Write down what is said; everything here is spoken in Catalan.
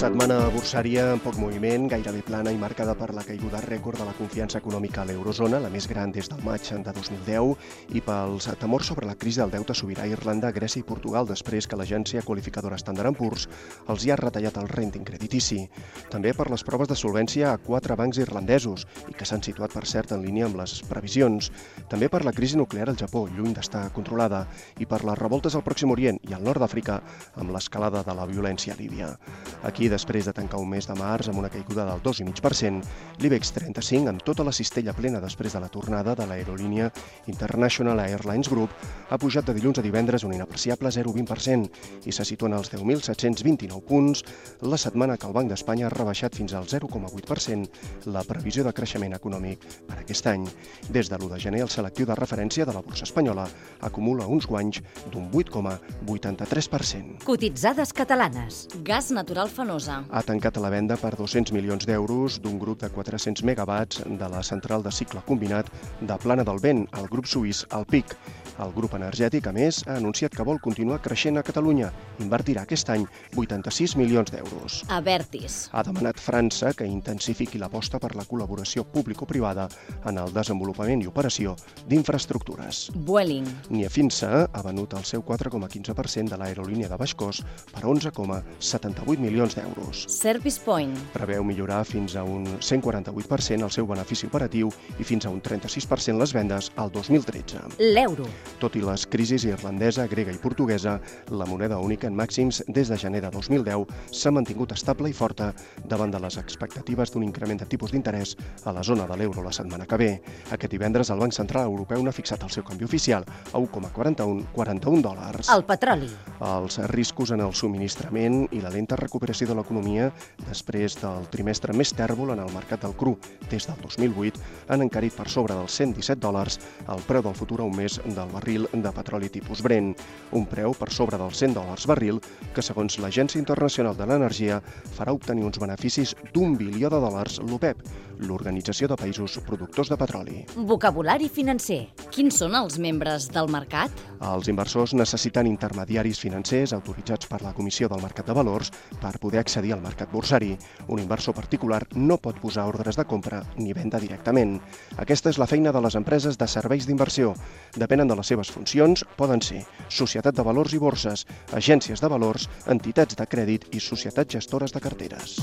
Setmana bursària amb poc moviment, gairebé plana i marcada per la caiguda rècord de la confiança econòmica a l'eurozona, la més gran des del maig de 2010, i pels temors sobre la crisi del deute sobirà a Irlanda, Grècia i Portugal després que l'agència qualificadora Standard Poor's els hi ha retallat el renting creditici. També per les proves de solvència a quatre bancs irlandesos i que s'han situat, per cert, en línia amb les previsions. També per la crisi nuclear al Japó, lluny d'estar controlada, i per les revoltes al Pròxim Orient i al nord d'Àfrica amb l'escalada de la violència a Líbia. Aquí després de tancar un mes de març amb una caiguda del 2,5%, l'IBEX 35, amb tota la cistella plena després de la tornada de l'aerolínia International Airlines Group, ha pujat de dilluns a divendres un inapreciable 0,20% i se situen als 10.729 punts, la setmana que el Banc d'Espanya ha rebaixat fins al 0,8% la previsió de creixement econòmic per aquest any. Des de l'1 de gener, el selectiu de referència de la borsa espanyola acumula uns guanys d'un 8,83%. Cotitzades catalanes. Gas natural fenosa. ha tancat a la venda per 200 milions d'euros d'un grup de 400 megawatts de la central de cicle combinat de Plana del Vent, el grup suís Alpic. El grup energètic, a més, ha anunciat que vol continuar creixent a Catalunya. Invertirà aquest any 86 milions d'euros. Avertis. Ha demanat França que intensifiqui l'aposta per la col·laboració público-privada en el desenvolupament i operació d'infraestructures. Vueling. Niafinsa ha venut el seu 4,15% de l'aerolínia de baix cost per 11,78 milions d'euros. Service Point. Preveu millorar fins a un 148% el seu benefici operatiu i fins a un 36% les vendes al 2013. L'euro. Tot i les crisis irlandesa, grega i portuguesa, la moneda única en màxims des de gener de 2010 s'ha mantingut estable i forta davant de les expectatives d'un increment de tipus d'interès a la zona de l'euro la setmana que ve. Aquest divendres el Banc Central Europeu n'ha fixat el seu canvi oficial a 1,41 dòlars. El petroli. Els riscos en el subministrament i la lenta recuperació de l'economia després del trimestre més tèrbol en el mercat del cru des del 2008 han encarit per sobre dels 117 dòlars el preu del futur a un mes del barril de petroli tipus Brent, un preu per sobre dels 100 dòlars barril que, segons l'Agència Internacional de l'Energia, farà obtenir uns beneficis d'un bilió de dòlars l'OPEP, l'Organització de Països Productors de Petroli. Vocabulari financer. Quins són els membres del mercat? Els inversors necessiten intermediaris financers autoritzats per la Comissió del Mercat de Valors per poder accedir al mercat bursari. Un inversor particular no pot posar ordres de compra ni venda directament. Aquesta és la feina de les empreses de serveis d'inversió. Depenen de les seves funcions, poden ser societat de valors i borses, agències de valors, entitats de crèdit i societats gestores de carteres.